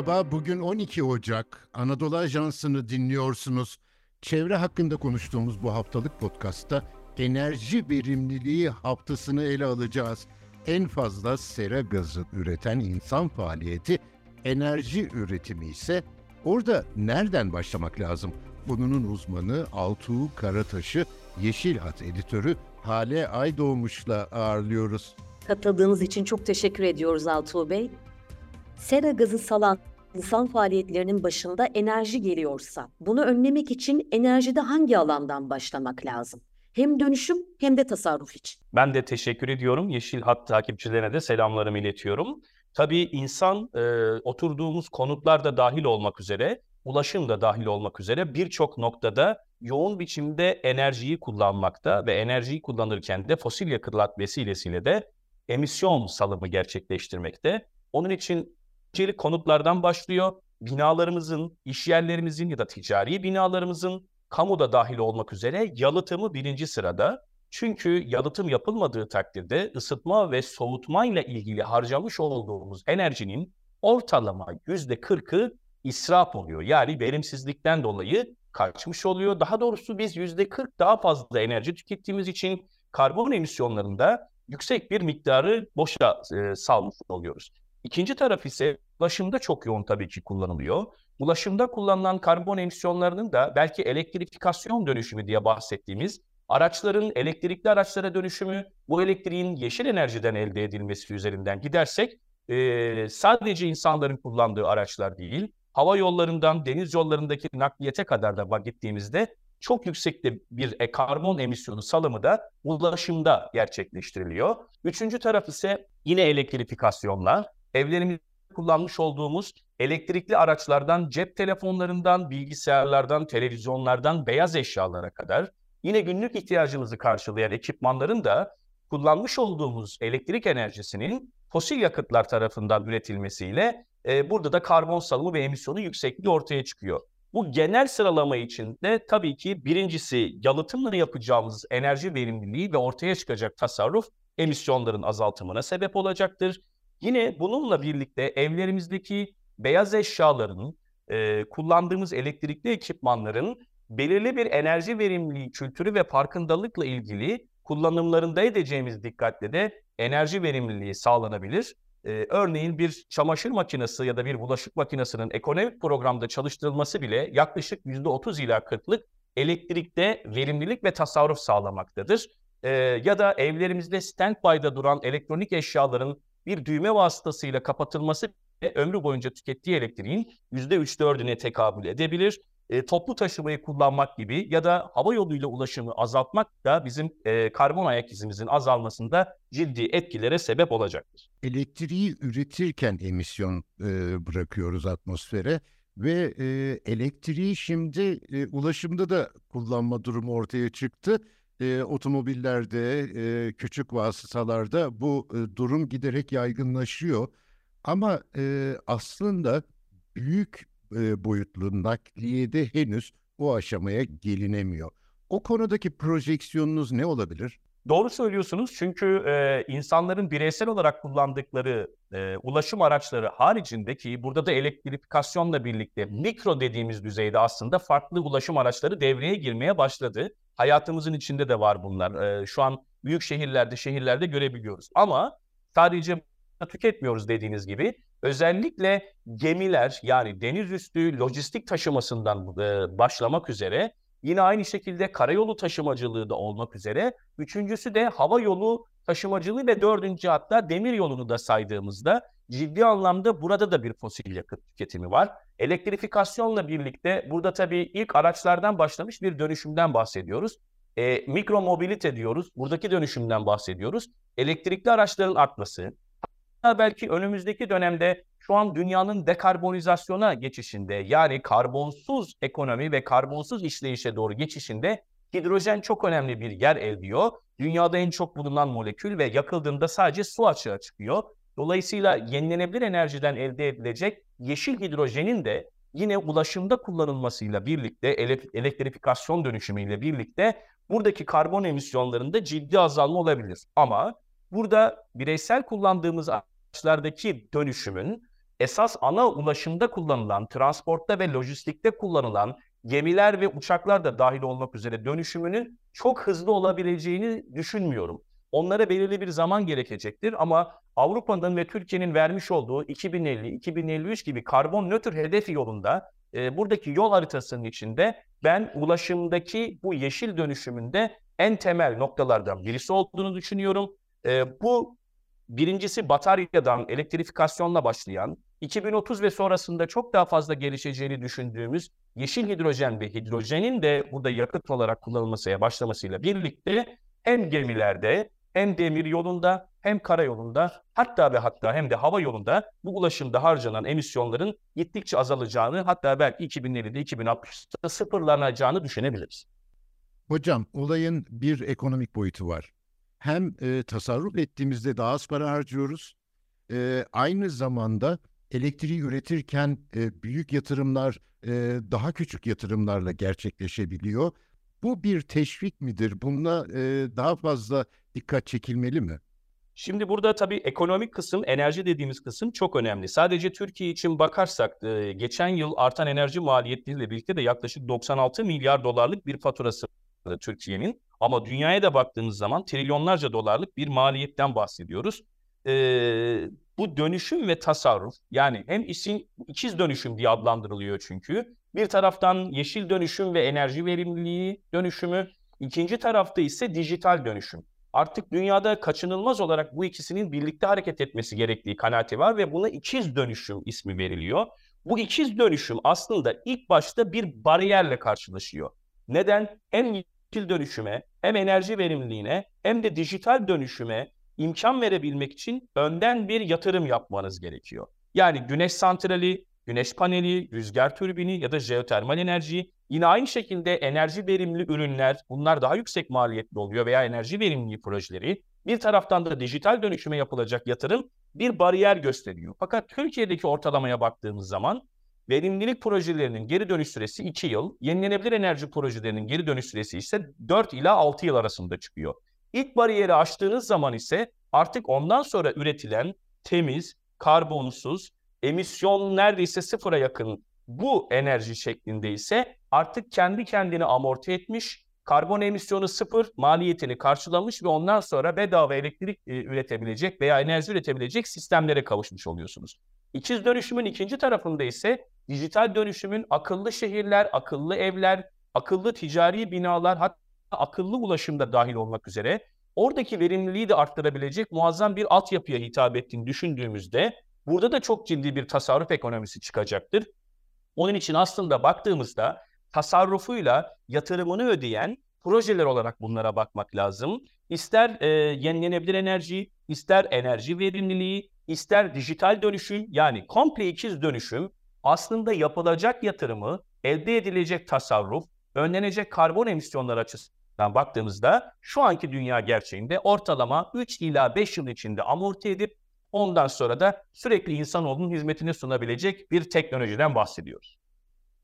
Merhaba, bugün 12 Ocak. Anadolu Ajansı'nı dinliyorsunuz. Çevre hakkında konuştuğumuz bu haftalık podcastta enerji verimliliği haftasını ele alacağız. En fazla sera gazı üreten insan faaliyeti enerji üretimi ise orada nereden başlamak lazım? Bunun uzmanı Altuğ Karataş'ı Yeşil Hat editörü Hale Aydoğmuş'la ağırlıyoruz. Katıldığınız için çok teşekkür ediyoruz Altuğ Bey. Sera gazı salan insan faaliyetlerinin başında enerji geliyorsa, bunu önlemek için enerjide hangi alandan başlamak lazım? Hem dönüşüm hem de tasarruf için. Ben de teşekkür ediyorum. Yeşil Hat takipçilerine de selamlarımı iletiyorum. Tabii insan e, oturduğumuz konutlar da dahil olmak üzere, ulaşım da dahil olmak üzere birçok noktada yoğun biçimde enerjiyi kullanmakta ve enerjiyi kullanırken de fosil yakıtlar vesilesiyle de emisyon salımı gerçekleştirmekte. Onun için öncelik konutlardan başlıyor. Binalarımızın, iş yerlerimizin ya da ticari binalarımızın kamuda dahil olmak üzere yalıtımı birinci sırada. Çünkü yalıtım yapılmadığı takdirde ısıtma ve soğutma ile ilgili harcamış olduğumuz enerjinin ortalama yüzde kırkı israf oluyor. Yani verimsizlikten dolayı kaçmış oluyor. Daha doğrusu biz yüzde kırk daha fazla enerji tükettiğimiz için karbon emisyonlarında yüksek bir miktarı boşa e, salmış oluyoruz. İkinci taraf ise ulaşımda çok yoğun tabii ki kullanılıyor. Ulaşımda kullanılan karbon emisyonlarının da belki elektrifikasyon dönüşümü diye bahsettiğimiz araçların elektrikli araçlara dönüşümü, bu elektriğin yeşil enerjiden elde edilmesi üzerinden gidersek e, sadece insanların kullandığı araçlar değil, hava yollarından deniz yollarındaki nakliyete kadar da gittiğimizde çok yüksekte bir e, karbon emisyonu salımı da ulaşımda gerçekleştiriliyor. Üçüncü taraf ise yine elektrifikasyonla evlerimizde kullanmış olduğumuz elektrikli araçlardan, cep telefonlarından, bilgisayarlardan, televizyonlardan, beyaz eşyalara kadar yine günlük ihtiyacımızı karşılayan ekipmanların da kullanmış olduğumuz elektrik enerjisinin fosil yakıtlar tarafından üretilmesiyle e, burada da karbon salımı ve emisyonu yüksekliği ortaya çıkıyor. Bu genel sıralama içinde tabii ki birincisi yalıtımla yapacağımız enerji verimliliği ve ortaya çıkacak tasarruf emisyonların azaltımına sebep olacaktır. Yine bununla birlikte evlerimizdeki beyaz eşyaların, e, kullandığımız elektrikli ekipmanların belirli bir enerji verimliliği kültürü ve farkındalıkla ilgili kullanımlarında edeceğimiz dikkatle de enerji verimliliği sağlanabilir. Ee, örneğin bir çamaşır makinesi ya da bir bulaşık makinesinin ekonomik programda çalıştırılması bile yaklaşık %30 ila 40'lık elektrikte verimlilik ve tasarruf sağlamaktadır. Ee, ya da evlerimizde standby'da duran elektronik eşyaların bir düğme vasıtasıyla kapatılması ve ömrü boyunca tükettiği elektriğin %3-4'üne tekabül edebilir. E, toplu taşımayı kullanmak gibi ya da hava yoluyla ulaşımı azaltmak da bizim e, karbon ayak izimizin azalmasında ciddi etkilere sebep olacaktır. Elektriği üretirken emisyon e, bırakıyoruz atmosfere ve e, elektriği şimdi e, ulaşımda da kullanma durumu ortaya çıktı. E, otomobillerde, e, küçük vasıtalarda bu e, durum giderek yaygınlaşıyor. Ama e, aslında büyük e, boyutlu nakliyede henüz o aşamaya gelinemiyor. O konudaki projeksiyonunuz ne olabilir? Doğru söylüyorsunuz çünkü e, insanların bireysel olarak kullandıkları e, ulaşım araçları haricindeki burada da elektrifikasyonla birlikte mikro dediğimiz düzeyde aslında farklı ulaşım araçları devreye girmeye başladı. Hayatımızın içinde de var bunlar. E, şu an büyük şehirlerde, şehirlerde görebiliyoruz. Ama sadece tüketmiyoruz dediğiniz gibi. Özellikle gemiler yani deniz üstü lojistik taşımasından e, başlamak üzere yine aynı şekilde karayolu taşımacılığı da olmak üzere üçüncüsü de hava yolu taşımacılığı ve dördüncü hatta demir yolunu da saydığımızda ciddi anlamda burada da bir fosil yakıt tüketimi var. Elektrifikasyonla birlikte burada tabii ilk araçlardan başlamış bir dönüşümden bahsediyoruz. E, mikro mobilite diyoruz. Buradaki dönüşümden bahsediyoruz. Elektrikli araçların artması, belki önümüzdeki dönemde şu an dünyanın dekarbonizasyona geçişinde yani karbonsuz ekonomi ve karbonsuz işleyişe doğru geçişinde hidrojen çok önemli bir yer ediyor. Dünyada en çok bulunan molekül ve yakıldığında sadece su açığa çıkıyor. Dolayısıyla yenilenebilir enerjiden elde edilecek yeşil hidrojenin de yine ulaşımda kullanılmasıyla birlikte elektrifikasyon dönüşümüyle birlikte buradaki karbon emisyonlarında ciddi azalma olabilir. Ama burada bireysel kullandığımız araçlardaki dönüşümün esas ana ulaşımda kullanılan, transportta ve lojistikte kullanılan gemiler ve uçaklar da dahil olmak üzere dönüşümünün çok hızlı olabileceğini düşünmüyorum. Onlara belirli bir zaman gerekecektir ama Avrupa'nın ve Türkiye'nin vermiş olduğu 2050-2053 gibi karbon nötr hedefi yolunda e, buradaki yol haritasının içinde ben ulaşımdaki bu yeşil dönüşümünde en temel noktalardan birisi olduğunu düşünüyorum. E, bu birincisi bataryadan elektrifikasyonla başlayan, 2030 ve sonrasında çok daha fazla gelişeceğini düşündüğümüz yeşil hidrojen ve hidrojenin de burada yakıt olarak kullanılmasıya başlamasıyla birlikte hem gemilerde hem demir yolunda hem karayolunda hatta ve hatta hem de hava yolunda bu ulaşımda harcanan emisyonların gittikçe azalacağını hatta belki 2050'de 2060'da sıfırlanacağını düşünebiliriz. Hocam olayın bir ekonomik boyutu var. Hem e, tasarruf ettiğimizde daha az para harcıyoruz. E, aynı zamanda elektriği üretirken e, büyük yatırımlar e, daha küçük yatırımlarla gerçekleşebiliyor. Bu bir teşvik midir? Buna e, daha fazla dikkat çekilmeli mi? Şimdi burada tabii ekonomik kısım, enerji dediğimiz kısım çok önemli. Sadece Türkiye için bakarsak e, geçen yıl artan enerji maliyetleriyle birlikte de yaklaşık 96 milyar dolarlık bir faturası Türkiye'nin. Ama dünyaya da baktığımız zaman trilyonlarca dolarlık bir maliyetten bahsediyoruz. Ee, bu dönüşüm ve tasarruf yani hem işin ikiz dönüşüm diye adlandırılıyor çünkü. Bir taraftan yeşil dönüşüm ve enerji verimliliği dönüşümü, ikinci tarafta ise dijital dönüşüm. Artık dünyada kaçınılmaz olarak bu ikisinin birlikte hareket etmesi gerektiği kanaati var ve buna ikiz dönüşüm ismi veriliyor. Bu ikiz dönüşüm aslında ilk başta bir bariyerle karşılaşıyor. Neden? Hem yeşil dönüşüme, hem enerji verimliliğine, hem de dijital dönüşüme imkan verebilmek için önden bir yatırım yapmanız gerekiyor. Yani güneş santrali, güneş paneli, rüzgar türbini ya da jeotermal enerji, yine aynı şekilde enerji verimli ürünler, bunlar daha yüksek maliyetli oluyor veya enerji verimliliği projeleri. Bir taraftan da dijital dönüşüme yapılacak yatırım bir bariyer gösteriyor. Fakat Türkiye'deki ortalamaya baktığımız zaman verimlilik projelerinin geri dönüş süresi 2 yıl, yenilenebilir enerji projelerinin geri dönüş süresi ise 4 ila 6 yıl arasında çıkıyor. İlk bariyeri aştığınız zaman ise artık ondan sonra üretilen temiz, karbonsuz, emisyon neredeyse sıfıra yakın bu enerji şeklinde ise artık kendi kendini amorti etmiş, karbon emisyonu sıfır, maliyetini karşılamış ve ondan sonra bedava elektrik e, üretebilecek veya enerji üretebilecek sistemlere kavuşmuş oluyorsunuz. İkiz dönüşümün ikinci tarafında ise dijital dönüşümün akıllı şehirler, akıllı evler, akıllı ticari binalar hatta akıllı ulaşımda dahil olmak üzere oradaki verimliliği de arttırabilecek muazzam bir altyapıya hitap ettiğini düşündüğümüzde burada da çok ciddi bir tasarruf ekonomisi çıkacaktır. Onun için aslında baktığımızda tasarrufuyla yatırımını ödeyen projeler olarak bunlara bakmak lazım. İster e, yenilenebilir enerji, ister enerji verimliliği, ister dijital dönüşüm yani komple ikiz dönüşüm aslında yapılacak yatırımı, elde edilecek tasarruf, önlenecek karbon emisyonları açısından baktığımızda şu anki dünya gerçeğinde ortalama 3 ila 5 yıl içinde amorti edip ondan sonra da sürekli insanoğlunun hizmetini sunabilecek bir teknolojiden bahsediyoruz.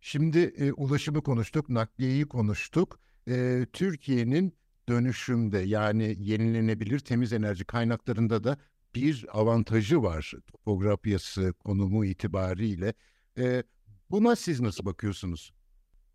Şimdi e, ulaşımı konuştuk, nakliyeyi konuştuk. E, Türkiye'nin dönüşümde yani yenilenebilir temiz enerji kaynaklarında da bir avantajı var topografyası, konumu itibariyle. E, buna siz nasıl bakıyorsunuz?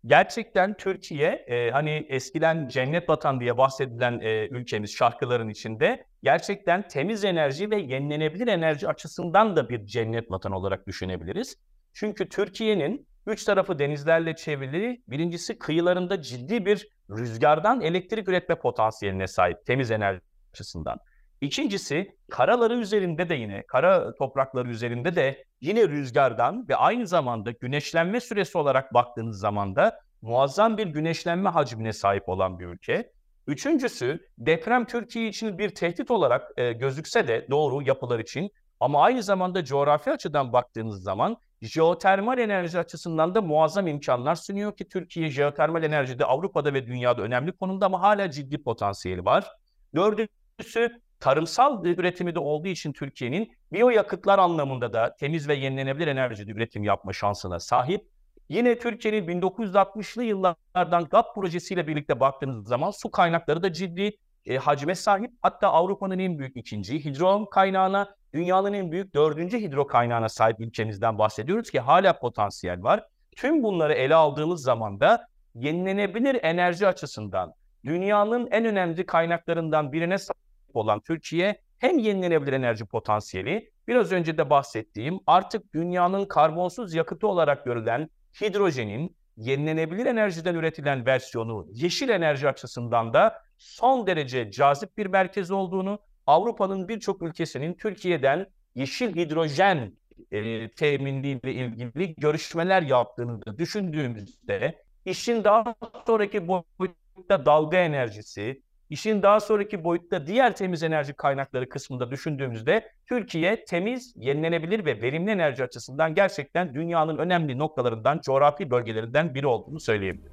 Gerçekten Türkiye e, hani eskiden cennet vatan diye bahsedilen e, ülkemiz şarkıların içinde gerçekten temiz enerji ve yenilenebilir enerji açısından da bir cennet vatan olarak düşünebiliriz. Çünkü Türkiye'nin üç tarafı denizlerle çevrili birincisi kıyılarında ciddi bir rüzgardan elektrik üretme potansiyeline sahip temiz enerji açısından. İkincisi karaları üzerinde de yine kara toprakları üzerinde de yine rüzgardan ve aynı zamanda güneşlenme süresi olarak baktığınız zaman da muazzam bir güneşlenme hacmine sahip olan bir ülke. Üçüncüsü deprem Türkiye için bir tehdit olarak e, gözükse de doğru yapılar için ama aynı zamanda coğrafi açıdan baktığınız zaman jeotermal enerji açısından da muazzam imkanlar sunuyor ki Türkiye jeotermal enerjide Avrupa'da ve dünyada önemli konumda ama hala ciddi potansiyeli var. Dördüncüsü tarımsal üretimi de olduğu için Türkiye'nin biyoyakıtlar anlamında da temiz ve yenilenebilir enerjide üretim yapma şansına sahip. Yine Türkiye'nin 1960'lı yıllardan GAP projesiyle birlikte baktığınız zaman su kaynakları da ciddi. e, hacme sahip. Hatta Avrupa'nın en büyük ikinci hidro kaynağına, dünyanın en büyük dördüncü hidro kaynağına sahip ülkemizden bahsediyoruz ki hala potansiyel var. Tüm bunları ele aldığımız zaman da yenilenebilir enerji açısından dünyanın en önemli kaynaklarından birine sahip olan Türkiye hem yenilenebilir enerji potansiyeli, biraz önce de bahsettiğim artık dünyanın karbonsuz yakıtı olarak görülen hidrojenin yenilenebilir enerjiden üretilen versiyonu yeşil enerji açısından da son derece cazip bir merkez olduğunu, Avrupa'nın birçok ülkesinin Türkiye'den yeşil hidrojen e, teminliğiyle ilgili görüşmeler yaptığını da düşündüğümüzde işin daha sonraki boyutta dalga enerjisi, işin daha sonraki boyutta diğer temiz enerji kaynakları kısmında düşündüğümüzde Türkiye temiz, yenilenebilir ve verimli enerji açısından gerçekten dünyanın önemli noktalarından, coğrafi bölgelerinden biri olduğunu söyleyebiliriz.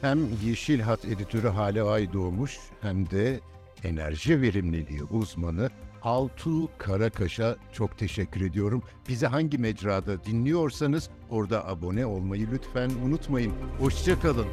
Hem Yeşil Hat editörü Hale Aydoğmuş hem de enerji verimliliği uzmanı Altuğ Karakaş'a çok teşekkür ediyorum. Bizi hangi mecrada dinliyorsanız orada abone olmayı lütfen unutmayın. Hoşçakalın.